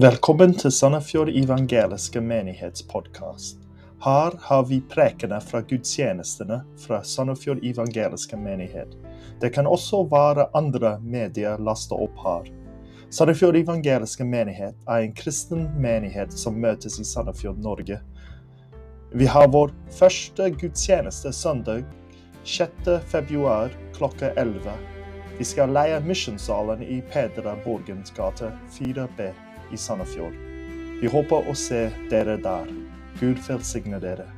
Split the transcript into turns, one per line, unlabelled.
Velkommen til Sandefjord evangeliske menighetspodkast. Her har vi prekene fra gudstjenestene fra Sandefjord evangeliske menighet. Det kan også være andre medier lastet opp her. Sandefjord evangeliske menighet er en kristen menighet som møtes i Sandefjord, Norge. Vi har vår første gudstjeneste søndag 6. februar klokka 11. Vi skal leie Misjonssalen i Pedra Borgens gate 4B i Sandefjord. Vi håper å se dere der. Gud velsigne dere.